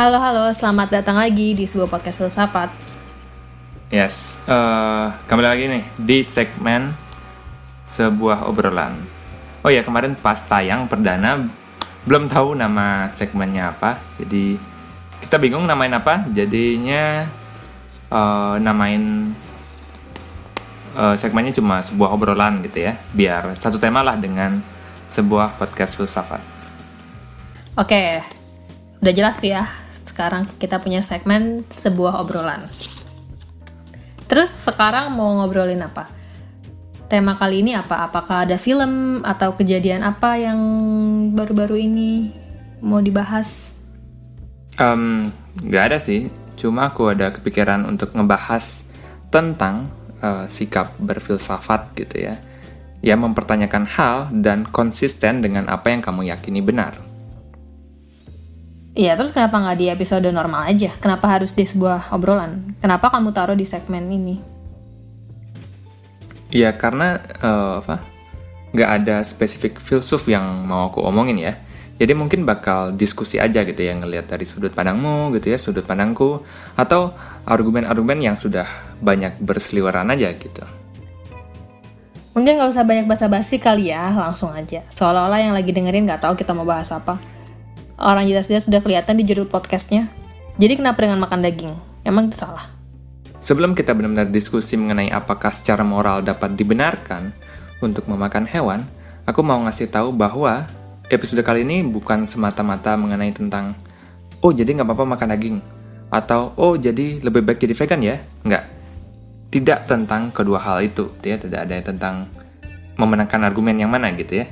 Halo halo, selamat datang lagi di sebuah podcast filsafat. Yes, uh, kembali lagi nih di segmen sebuah obrolan. Oh ya kemarin pas tayang perdana belum tahu nama segmennya apa, jadi kita bingung namain apa, jadinya uh, namain uh, segmennya cuma sebuah obrolan gitu ya, biar satu tema lah dengan sebuah podcast filsafat. Oke, udah jelas tuh ya sekarang kita punya segmen sebuah obrolan. Terus sekarang mau ngobrolin apa? Tema kali ini apa? Apakah ada film atau kejadian apa yang baru-baru ini mau dibahas? Um, gak ada sih, cuma aku ada kepikiran untuk ngebahas tentang uh, sikap berfilsafat gitu ya, yang mempertanyakan hal dan konsisten dengan apa yang kamu yakini benar. Iya, terus kenapa nggak di episode normal aja? Kenapa harus di sebuah obrolan? Kenapa kamu taruh di segmen ini? Iya, karena uh, apa? Nggak ada spesifik filsuf yang mau aku omongin ya. Jadi mungkin bakal diskusi aja gitu ya, ngelihat dari sudut pandangmu gitu ya, sudut pandangku, atau argumen-argumen yang sudah banyak berseliweran aja gitu. Mungkin nggak usah banyak basa-basi kali ya, langsung aja. Seolah-olah yang lagi dengerin nggak tahu kita mau bahas apa orang jelas-jelas sudah kelihatan di judul podcastnya. Jadi kenapa dengan makan daging? Emang itu salah? Sebelum kita benar-benar diskusi mengenai apakah secara moral dapat dibenarkan untuk memakan hewan, aku mau ngasih tahu bahwa episode kali ini bukan semata-mata mengenai tentang oh jadi nggak apa-apa makan daging atau oh jadi lebih baik jadi vegan ya nggak tidak tentang kedua hal itu ya tidak ada tentang memenangkan argumen yang mana gitu ya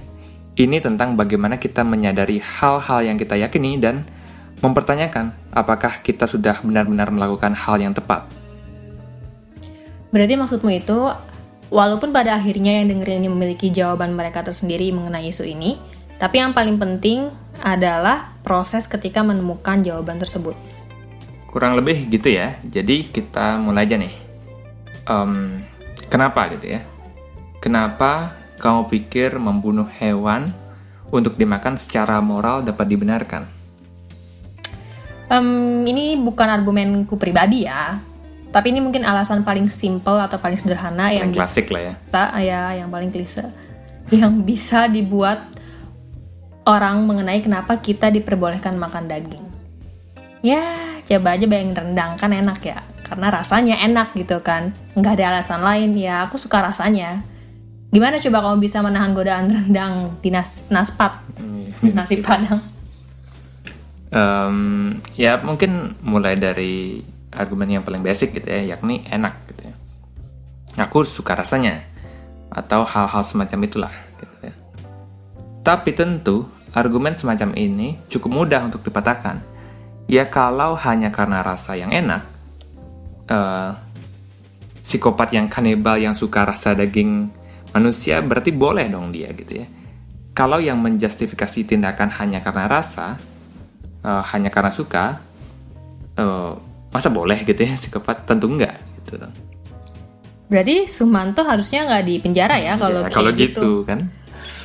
ini tentang bagaimana kita menyadari hal-hal yang kita yakini dan mempertanyakan apakah kita sudah benar-benar melakukan hal yang tepat. Berarti maksudmu itu, walaupun pada akhirnya yang dengerin ini memiliki jawaban mereka tersendiri mengenai isu ini, tapi yang paling penting adalah proses ketika menemukan jawaban tersebut. Kurang lebih gitu ya. Jadi kita mulai aja nih. Um, kenapa gitu ya? Kenapa kamu pikir membunuh hewan untuk dimakan secara moral dapat dibenarkan? Um, ini bukan argumenku pribadi ya, tapi ini mungkin alasan paling simple atau paling sederhana paling yang klasik lah ya. ya, yang paling klise, yang bisa dibuat orang mengenai kenapa kita diperbolehkan makan daging. Ya, coba aja bayangin rendang kan enak ya, karena rasanya enak gitu kan, nggak ada alasan lain ya. Aku suka rasanya Gimana coba kamu bisa menahan godaan rendang di nas naspat hmm. nasi padang? Um, ya mungkin mulai dari argumen yang paling basic gitu ya, yakni enak gitu ya. Aku suka rasanya atau hal-hal semacam itulah. Gitu ya. Tapi tentu argumen semacam ini cukup mudah untuk dipatahkan. Ya kalau hanya karena rasa yang enak, uh, psikopat yang kanibal yang suka rasa daging manusia berarti boleh dong dia gitu ya. Kalau yang menjustifikasi tindakan hanya karena rasa, uh, hanya karena suka, uh, masa boleh gitu ya psikopat? Tentu enggak gitu. Berarti Sumanto harusnya nggak di penjara ya kalau ya, kalau gitu. gitu kan?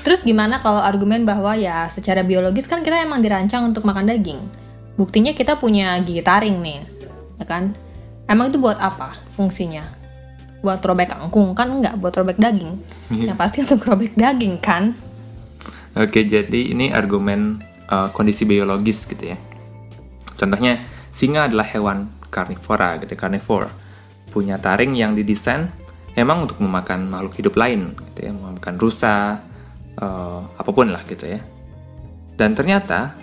Terus gimana kalau argumen bahwa ya secara biologis kan kita emang dirancang untuk makan daging. Buktinya kita punya gigi taring nih, ya kan? Emang itu buat apa fungsinya? Buat robek kangkung kan nggak buat robek daging. Yang pasti untuk robek daging kan? Oke jadi ini argumen uh, kondisi biologis gitu ya. Contohnya singa adalah hewan karnivora gitu karnivore punya taring yang didesain emang untuk memakan makhluk hidup lain gitu ya memakan rusa uh, apa pun lah gitu ya. Dan ternyata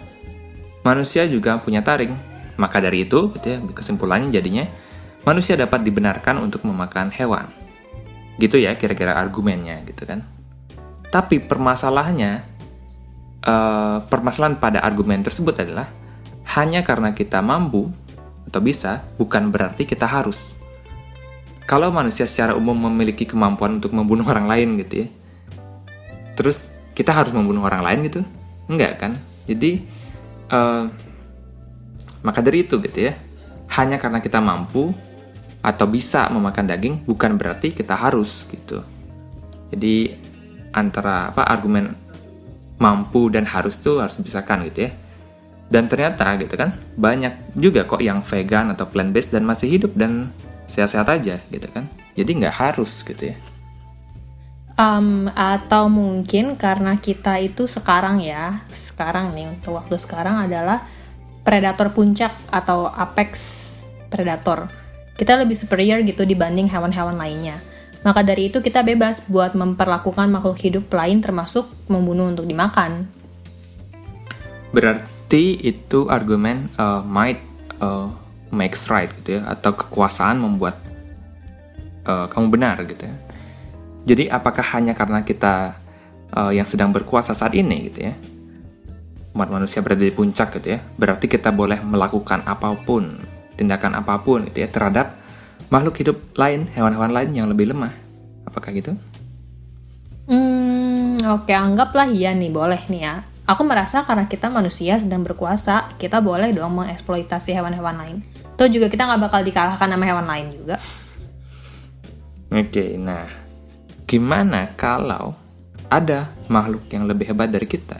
manusia juga punya taring. Maka dari itu gitu ya kesimpulannya jadinya manusia dapat dibenarkan untuk memakan hewan. Gitu ya kira-kira argumennya gitu kan. Tapi permasalahannya, uh, permasalahan pada argumen tersebut adalah hanya karena kita mampu atau bisa, bukan berarti kita harus. Kalau manusia secara umum memiliki kemampuan untuk membunuh orang lain gitu ya, terus kita harus membunuh orang lain gitu? Enggak kan? Jadi, uh, maka dari itu gitu ya, hanya karena kita mampu, atau bisa memakan daging bukan berarti kita harus gitu. Jadi antara apa argumen mampu dan harus tuh harus dipisahkan gitu ya. Dan ternyata gitu kan, banyak juga kok yang vegan atau plant based dan masih hidup dan sehat-sehat aja gitu kan. Jadi nggak harus gitu ya. Um, atau mungkin karena kita itu sekarang ya, sekarang nih untuk waktu sekarang adalah predator puncak atau apex predator. Kita lebih superior gitu dibanding hewan-hewan lainnya. Maka dari itu kita bebas buat memperlakukan makhluk hidup lain termasuk membunuh untuk dimakan. Berarti itu argumen uh, might uh, makes right gitu ya, atau kekuasaan membuat uh, kamu benar gitu ya. Jadi apakah hanya karena kita uh, yang sedang berkuasa saat ini gitu ya, umat manusia berada di puncak gitu ya, berarti kita boleh melakukan apa pun, tindakan apa pun gitu ya terhadap makhluk hidup lain, hewan-hewan lain yang lebih lemah. Apakah gitu? Hmm, oke anggaplah iya nih, boleh nih ya. Aku merasa karena kita manusia sedang berkuasa, kita boleh dong mengeksploitasi hewan-hewan lain. Tuh juga kita nggak bakal dikalahkan sama hewan lain juga. Oke, nah gimana kalau ada makhluk yang lebih hebat dari kita?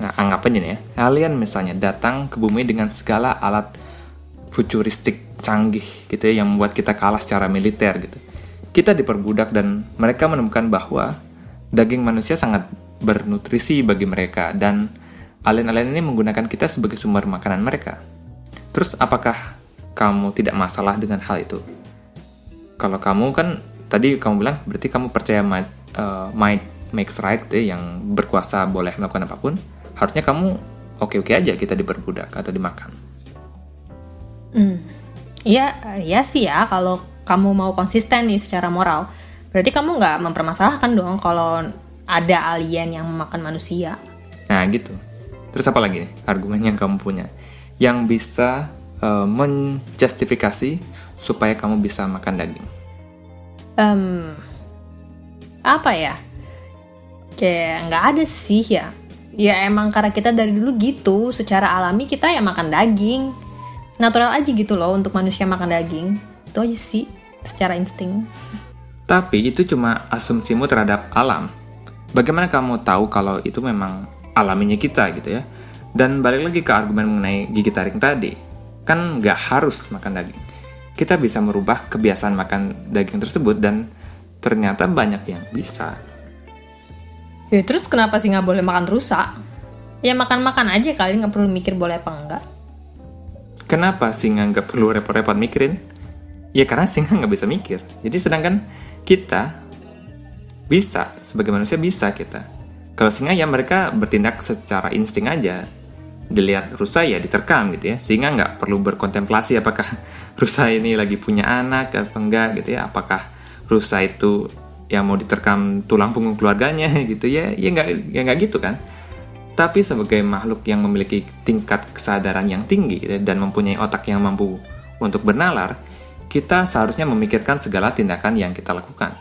Nah, anggap aja nih ya, alien misalnya datang ke bumi dengan segala alat futuristik canggih gitu ya, yang membuat kita kalah secara militer gitu. Kita diperbudak dan mereka menemukan bahwa daging manusia sangat bernutrisi bagi mereka dan alien-alien ini menggunakan kita sebagai sumber makanan mereka. Terus apakah kamu tidak masalah dengan hal itu? Kalau kamu kan tadi kamu bilang berarti kamu percaya uh, might makes right gitu yang berkuasa boleh melakukan apa pun harusnya kamu oke-oke aja kita diperbudak atau dimakan hmm. Iya, iya sih ya kalau kamu mau konsisten nih secara moral. Berarti kamu nggak mempermasalahkan dong kalau ada alien yang memakan manusia. Nah gitu. Terus apa lagi nih argumen yang kamu punya? Yang bisa uh, menjustifikasi supaya kamu bisa makan daging? um, apa ya kayak nggak ada sih ya ya emang karena kita dari dulu gitu secara alami kita ya makan daging natural aja gitu loh untuk manusia makan daging itu aja sih secara insting tapi itu cuma asumsimu terhadap alam bagaimana kamu tahu kalau itu memang alaminya kita gitu ya dan balik lagi ke argumen mengenai gigi taring tadi kan nggak harus makan daging kita bisa merubah kebiasaan makan daging tersebut dan ternyata banyak yang bisa. Ya terus kenapa sih nggak boleh makan rusak? Ya makan-makan aja kali nggak perlu mikir boleh apa enggak. Kenapa singa nggak perlu repot-repot mikirin? Ya karena singa nggak bisa mikir. Jadi sedangkan kita bisa, sebagai manusia bisa kita. Kalau singa ya mereka bertindak secara insting aja dilihat rusa ya diterkam gitu ya sehingga nggak perlu berkontemplasi apakah rusa ini lagi punya anak apa enggak gitu ya apakah rusa itu yang mau diterkam tulang punggung keluarganya gitu ya ya nggak ya nggak gitu kan tapi sebagai makhluk yang memiliki tingkat kesadaran yang tinggi dan mempunyai otak yang mampu untuk bernalar kita seharusnya memikirkan segala tindakan yang kita lakukan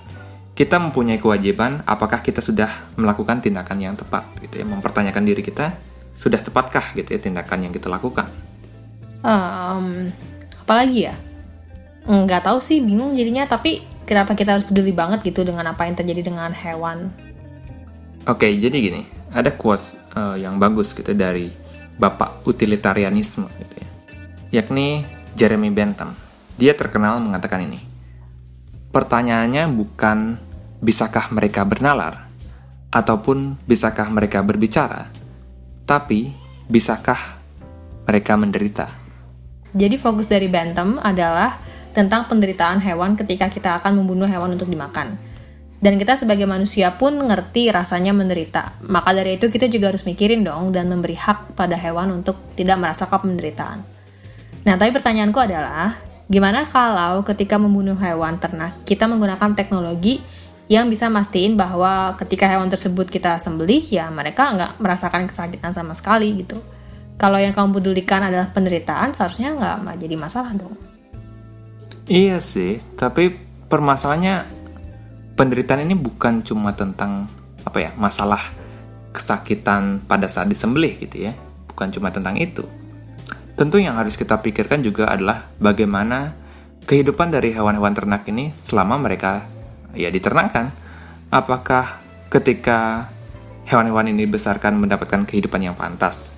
kita mempunyai kewajiban apakah kita sudah melakukan tindakan yang tepat gitu ya mempertanyakan diri kita sudah tepatkah gitu ya tindakan yang kita lakukan? Um, apalagi ya? Nggak tahu sih, bingung jadinya. Tapi kenapa kita harus peduli banget gitu dengan apa yang terjadi dengan hewan? Oke, jadi gini, ada quotes uh, yang bagus gitu dari bapak utilitarianisme gitu ya, yakni Jeremy Bentham. Dia terkenal mengatakan ini. Pertanyaannya bukan bisakah mereka bernalar, ataupun bisakah mereka berbicara, tapi, bisakah mereka menderita? Jadi fokus dari Bantam adalah tentang penderitaan hewan ketika kita akan membunuh hewan untuk dimakan. Dan kita sebagai manusia pun ngerti rasanya menderita. Maka dari itu kita juga harus mikirin dong dan memberi hak pada hewan untuk tidak merasakan penderitaan. Nah, tapi pertanyaanku adalah, gimana kalau ketika membunuh hewan ternak, kita menggunakan teknologi yang bisa mastiin bahwa ketika hewan tersebut kita sembelih ya mereka nggak merasakan kesakitan sama sekali gitu. Kalau yang kamu pedulikan adalah penderitaan seharusnya nggak jadi masalah dong. Iya sih, tapi permasalahannya penderitaan ini bukan cuma tentang apa ya masalah kesakitan pada saat disembelih gitu ya, bukan cuma tentang itu. Tentu yang harus kita pikirkan juga adalah bagaimana kehidupan dari hewan-hewan ternak ini selama mereka ya diternakkan. Apakah ketika hewan-hewan ini dibesarkan mendapatkan kehidupan yang pantas?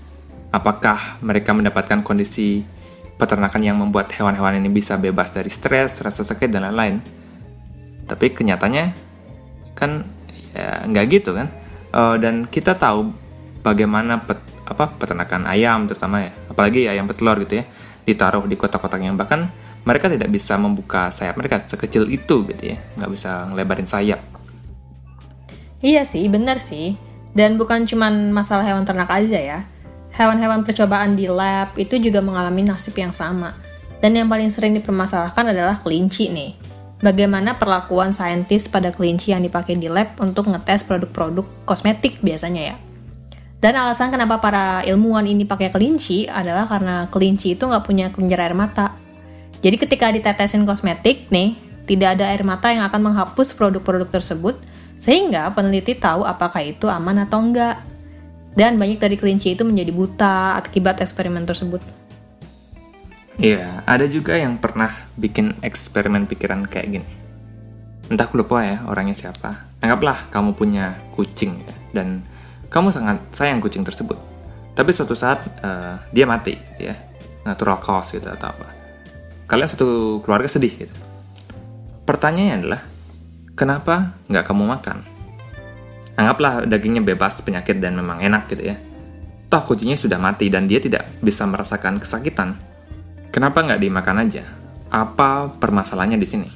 apakah mereka mendapatkan kondisi peternakan yang membuat hewan-hewan ini bisa bebas dari stres, rasa sakit dan lain-lain. Tapi kenyataannya kan ya nggak gitu kan. Uh, dan kita tahu bagaimana pet, apa peternakan ayam terutama ya, apalagi ayam petelur gitu ya, ditaruh di kotak-kotak yang bahkan mereka tidak bisa membuka sayap mereka sekecil itu gitu ya, nggak bisa ngelebarin sayap. Iya sih, benar sih. Dan bukan cuma masalah hewan ternak aja ya hewan-hewan percobaan di lab itu juga mengalami nasib yang sama. Dan yang paling sering dipermasalahkan adalah kelinci nih. Bagaimana perlakuan saintis pada kelinci yang dipakai di lab untuk ngetes produk-produk kosmetik biasanya ya. Dan alasan kenapa para ilmuwan ini pakai kelinci adalah karena kelinci itu nggak punya kelenjar air mata. Jadi ketika ditetesin kosmetik nih, tidak ada air mata yang akan menghapus produk-produk tersebut, sehingga peneliti tahu apakah itu aman atau enggak. Dan banyak dari kelinci itu menjadi buta akibat eksperimen tersebut. Iya, ada juga yang pernah bikin eksperimen pikiran kayak gini. Entah aku lupa ya orangnya siapa. Anggaplah kamu punya kucing ya, dan kamu sangat sayang kucing tersebut. Tapi suatu saat uh, dia mati, ya, natural cause gitu atau apa. Kalian satu keluarga sedih gitu. Pertanyaannya adalah, kenapa nggak kamu makan? Anggaplah dagingnya bebas penyakit dan memang enak gitu ya. Toh kucingnya sudah mati dan dia tidak bisa merasakan kesakitan. Kenapa nggak dimakan aja? Apa permasalahannya di sini?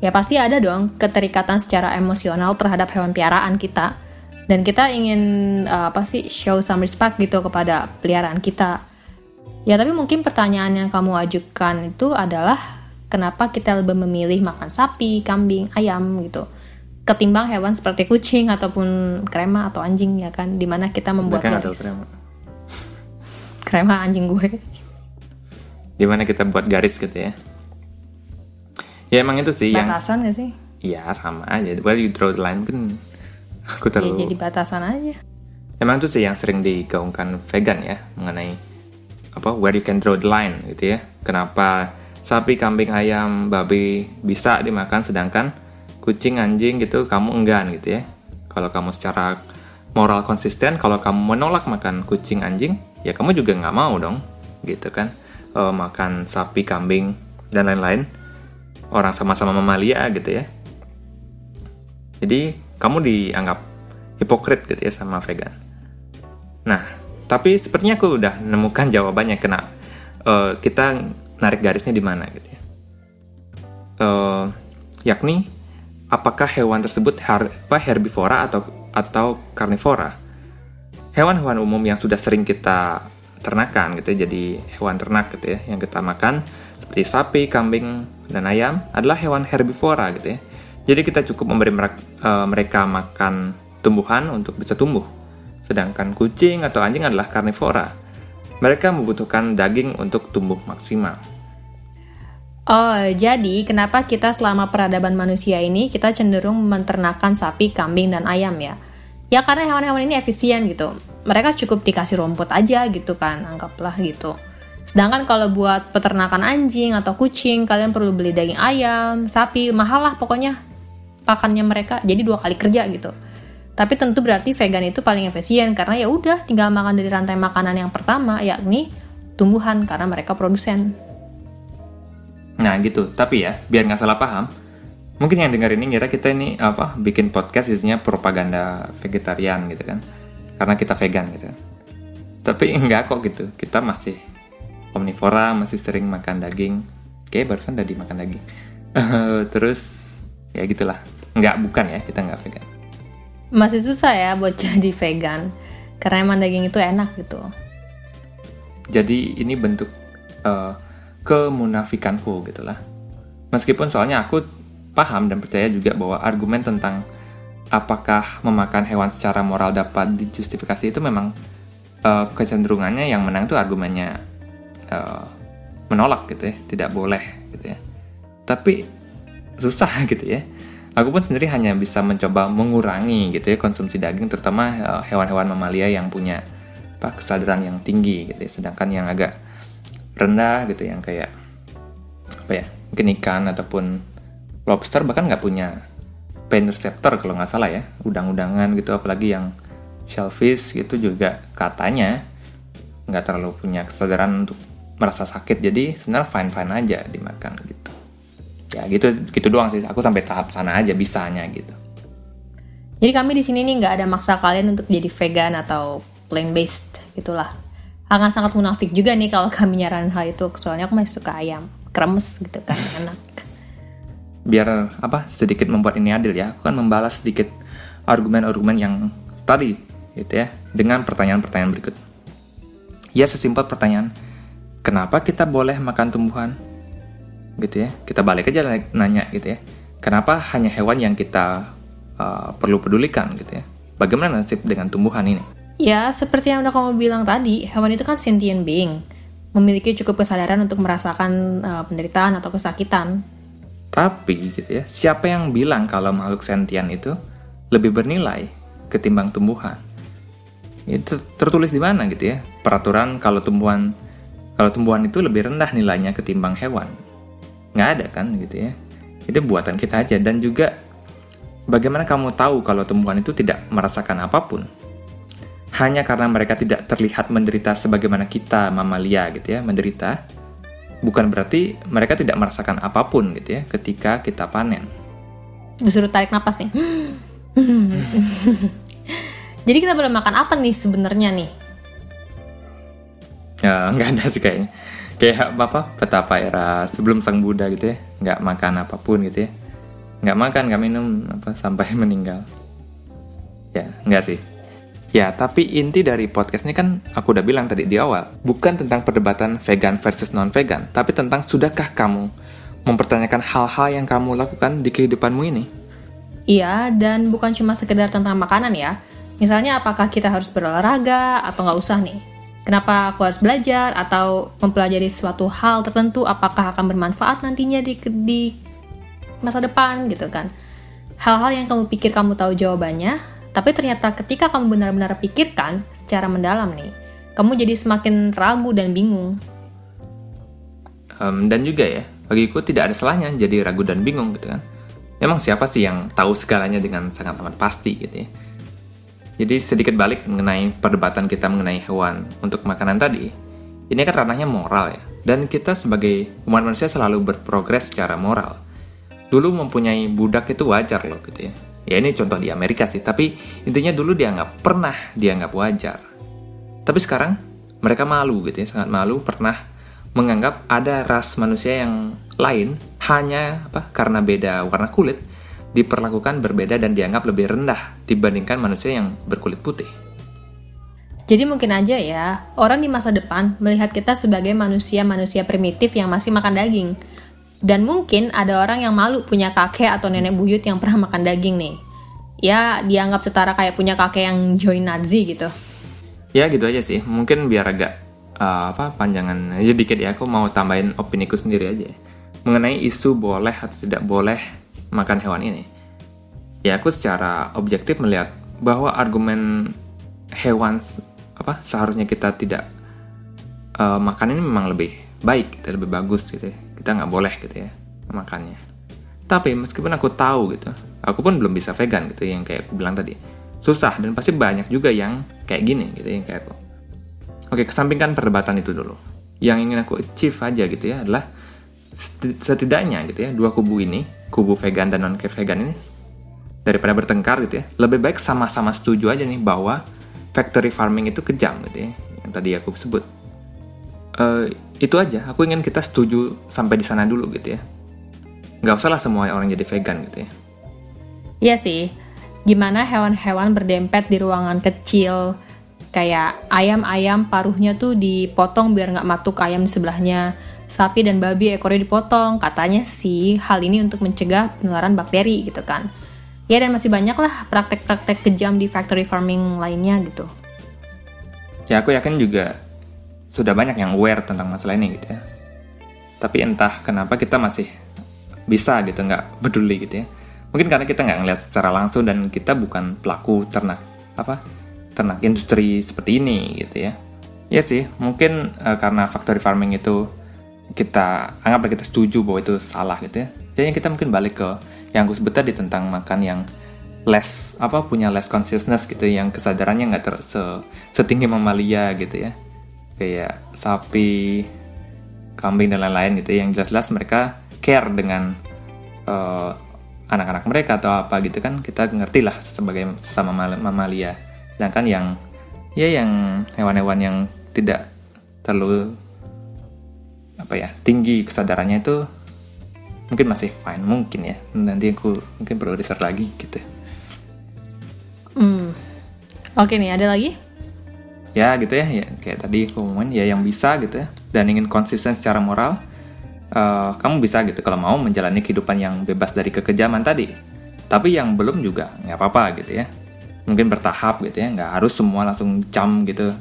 Ya pasti ada dong keterikatan secara emosional terhadap hewan piaraan kita. Dan kita ingin uh, apa sih show some respect gitu kepada peliharaan kita. Ya tapi mungkin pertanyaan yang kamu ajukan itu adalah kenapa kita lebih memilih makan sapi, kambing, ayam gitu ketimbang hewan seperti kucing ataupun krema atau anjing ya kan di mana kita membuat garis krema. krema anjing gue di mana kita buat garis gitu ya. Ya emang itu sih batasan yang gak sih? Iya sama aja. Well you draw the line kan aku ya, terlalu ya, jadi batasan aja. Emang itu sih yang sering digaungkan vegan ya mengenai apa where you can draw the line gitu ya. Kenapa sapi kambing ayam babi bisa dimakan sedangkan kucing anjing gitu kamu enggan gitu ya. Kalau kamu secara moral konsisten kalau kamu menolak makan kucing anjing ya kamu juga nggak mau dong gitu kan e, makan sapi kambing dan lain-lain. Orang sama-sama mamalia gitu ya. Jadi kamu dianggap hipokrit gitu ya sama vegan. Nah tapi sepertinya aku udah nemukan jawabannya kena e, kita narik garisnya di mana gitu ya. E, yakni apakah hewan tersebut her, apa, herbivora atau atau karnivora. Hewan-hewan umum yang sudah sering kita ternakan gitu ya, jadi hewan ternak gitu ya yang kita makan seperti sapi, kambing, dan ayam adalah hewan herbivora gitu ya. Jadi kita cukup memberi mereka, uh, mereka makan tumbuhan untuk bisa tumbuh. Sedangkan kucing atau anjing adalah karnivora. Mereka membutuhkan daging untuk tumbuh maksimal. Oh, jadi kenapa kita selama peradaban manusia ini kita cenderung menternakan sapi, kambing, dan ayam ya? Ya karena hewan-hewan ini efisien gitu. Mereka cukup dikasih rumput aja gitu kan, anggaplah gitu. Sedangkan kalau buat peternakan anjing atau kucing, kalian perlu beli daging ayam, sapi, mahal lah pokoknya pakannya mereka. Jadi dua kali kerja gitu. Tapi tentu berarti vegan itu paling efisien karena ya udah tinggal makan dari rantai makanan yang pertama yakni tumbuhan karena mereka produsen. Nah gitu, tapi ya biar nggak salah paham, mungkin yang dengar ini ngira kita ini apa bikin podcast isinya propaganda vegetarian gitu kan, karena kita vegan gitu. Tapi enggak kok gitu, kita masih omnivora, masih sering makan daging. Kayak barusan tadi makan daging. Terus ya gitulah, nggak bukan ya kita nggak vegan. Masih susah ya buat jadi vegan, karena emang daging itu enak gitu. Jadi ini bentuk uh, kemunafikanku gitu lah. Meskipun soalnya aku paham dan percaya juga bahwa argumen tentang apakah memakan hewan secara moral dapat dijustifikasi itu memang uh, kecenderungannya yang menang tuh argumennya uh, menolak gitu ya, tidak boleh gitu ya. Tapi susah gitu ya. Aku pun sendiri hanya bisa mencoba mengurangi gitu ya konsumsi daging terutama uh, hewan-hewan mamalia yang punya apa, kesadaran yang tinggi gitu ya. Sedangkan yang agak rendah gitu yang kayak apa ya mungkin ikan ataupun lobster bahkan nggak punya pain receptor kalau nggak salah ya udang-udangan gitu apalagi yang shellfish gitu juga katanya nggak terlalu punya kesadaran untuk merasa sakit. Jadi sebenarnya fine fine aja dimakan gitu. Ya gitu gitu doang sih. Aku sampai tahap sana aja bisanya gitu. Jadi kami di sini nih nggak ada maksa kalian untuk jadi vegan atau plant based gitulah akan sangat munafik juga nih kalau kami nyaranin hal itu. Soalnya aku masih suka ayam. Kremes gitu kan enak biar apa sedikit membuat ini adil ya. Aku kan membalas sedikit argumen-argumen yang tadi gitu ya dengan pertanyaan-pertanyaan berikut. Ya sesimpel pertanyaan kenapa kita boleh makan tumbuhan? Gitu ya kita balik aja nanya gitu ya. Kenapa hanya hewan yang kita uh, perlu pedulikan? Gitu ya. Bagaimana nasib dengan tumbuhan ini? Ya seperti yang udah kamu bilang tadi hewan itu kan sentient being memiliki cukup kesadaran untuk merasakan uh, penderitaan atau kesakitan tapi gitu ya siapa yang bilang kalau makhluk sentient itu lebih bernilai ketimbang tumbuhan itu tertulis di mana gitu ya peraturan kalau tumbuhan kalau tumbuhan itu lebih rendah nilainya ketimbang hewan. Nggak ada kan gitu ya. Itu buatan kita aja. Dan juga bagaimana kamu tahu kalau tumbuhan itu tidak merasakan apa pun? Hanya karena mereka tidak terlihat menderita sebagaimana kita mamalia gitu ya, menderita. Bukan berarti mereka tidak merasakan apa pun gitu ya ketika kita panen. Disuruh tarik napas nih. Jadi kita boleh makan apa nih sebenarnya nih? ya nggak ada sih kayaknya kayak apa petapa era sebelum sang Buddha gitu ya nggak makan apa pun gitu ya nggak makan nggak minum apa sampai meninggal ya nggak sih ya tapi inti dari podcast ini kan aku udah bilang tadi di awal bukan tentang perdebatan vegan versus non vegan tapi tentang sudahkah kamu mempertanyakan hal-hal yang kamu lakukan di kehidupanmu ini? Iya dan bukan cuma sekedar tentang makanan ya. Misalnya apakah kita harus berolahraga atau nggak usah nih? Kenapa aku harus belajar atau mempelajari suatu hal tertentu apakah akan bermanfaat nantinya di di masa depan gitu kan. Hal-hal yang kamu pikir kamu tahu jawabannya, tapi ternyata ketika kamu benar-benar pikirkan secara mendalam nih, kamu jadi semakin ragu dan bingung. Um, dan juga ya, bagiku tidak ada salahnya jadi ragu dan bingung gitu kan. Emang siapa sih yang tahu segalanya dengan sangat amat pasti gitu ya jadi sedikit balik mengenai perdebatan kita mengenai hewan untuk makanan tadi. Ini kan ranahnya moral ya. Dan kita sebagai umat manusia selalu berprogres secara moral. Dulu mempunyai budak itu wajar loh gitu ya. Ya ini contoh di Amerika sih, tapi intinya dulu dianggap pernah dianggap wajar. Tapi sekarang mereka malu gitu ya, sangat malu pernah menganggap ada ras manusia yang lain hanya apa karena beda warna kulit diperlakukan berbeda dan dianggap lebih rendah dibandingkan manusia yang berkulit putih. Jadi mungkin aja ya, orang di masa depan melihat kita sebagai manusia-manusia primitif yang masih makan daging. Dan mungkin ada orang yang malu punya kakek atau nenek buyut yang pernah makan daging nih. Ya, dianggap setara kayak punya kakek yang join Nazi gitu. Ya gitu aja sih, mungkin biar agak uh, apa panjangan aja dikit ya, aku mau tambahin opini ku sendiri aja. Mengenai isu boleh atau tidak boleh makan hewan ini. Ya aku secara objektif melihat bahwa argumen hewan apa seharusnya kita tidak uh, makan ini memang lebih baik, kita lebih bagus gitu ya. Kita nggak boleh gitu ya makannya. Tapi meskipun aku tahu gitu, aku pun belum bisa vegan gitu yang kayak aku bilang tadi. Susah dan pasti banyak juga yang kayak gini gitu yang kayak aku. Oke, kesampingkan perdebatan itu dulu. Yang ingin aku achieve aja gitu ya adalah setidaknya gitu ya dua kubu ini kubu vegan dan non vegan ini daripada bertengkar gitu ya lebih baik sama-sama setuju aja nih bahwa factory farming itu kejam gitu ya yang tadi aku sebut uh, itu aja aku ingin kita setuju sampai di sana dulu gitu ya nggak usah lah semua orang jadi vegan gitu ya iya sih gimana hewan-hewan berdempet di ruangan kecil kayak ayam-ayam paruhnya tuh dipotong biar nggak matuk ayam di sebelahnya sapi dan babi ekornya dipotong. Katanya sih hal ini untuk mencegah penularan bakteri gitu kan. Ya dan masih banyak lah praktek-praktek kejam di factory farming lainnya gitu. Ya aku yakin juga sudah banyak yang aware tentang masalah ini gitu ya. Tapi entah kenapa kita masih bisa gitu nggak peduli gitu ya. Mungkin karena kita nggak ngeliat secara langsung dan kita bukan pelaku ternak apa ternak industri seperti ini gitu ya. Ya sih, mungkin uh, karena factory farming itu kita anggaplah kita setuju bahwa itu salah gitu ya. Jadi kita mungkin balik ke yang aku sebut tadi tentang makan yang less apa punya less consciousness gitu yang kesadarannya nggak ter se- setinggi mamalia gitu ya kayak sapi kambing dan lain-lain gitu ya. yang jelas-jelas mereka care dengan eh, anak-anak mereka atau apa gitu kan kita ngerti lah sebagai sama mamalia sedangkan yang ya yang hewan-hewan yang tidak terlalu apa ya tinggi kesadarannya itu mungkin masih fine mungkin ya nanti aku mungkin perlu research lagi gitu Hmm. Oke nih, ada lagi? Ya gitu ya, ya kayak tadi aku ya yang bisa gitu ya. Dan ingin konsisten secara moral eh, kamu bisa gitu. Kalau mau menjalani kehidupan yang bebas dari kekejaman tadi. Tapi yang belum juga nggak apa-apa gitu ya. Mungkin bertahap gitu ya. Nggak harus semua langsung jam gitu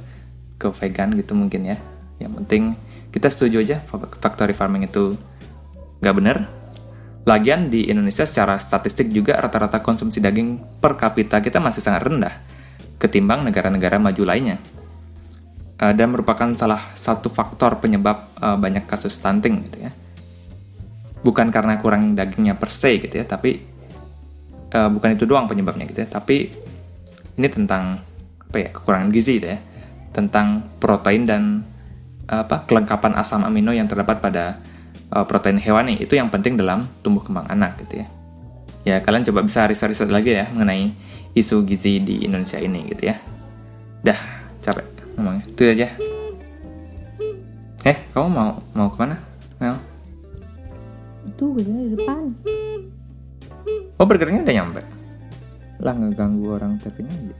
ke vegan gitu mungkin ya. Yang penting kita setuju aja factory farming itu nggak bener. Lagian di Indonesia secara statistik juga rata-rata konsumsi daging per kapita kita masih sangat rendah ketimbang negara-negara maju lainnya. Uh, dan merupakan salah satu faktor penyebab uh, banyak kasus stunting gitu ya. Bukan karena kurang dagingnya per se gitu ya, tapi uh, bukan itu doang penyebabnya gitu ya, tapi ini tentang apa ya kekurangan gizi gitu ya, tentang protein dan apa kelengkapan asam amino yang terdapat pada uh, protein hewani itu yang penting dalam tumbuh kembang anak gitu ya. Ya kalian coba bisa riset-riset lagi ya mengenai isu gizi di Indonesia ini gitu ya. Dah capek ngomongnya. Itu aja. Eh kamu mau mau ke mana Mel? Itu ke di depan. Oh bergernya udah nyampe? Lah ngeganggu orang tapi aja.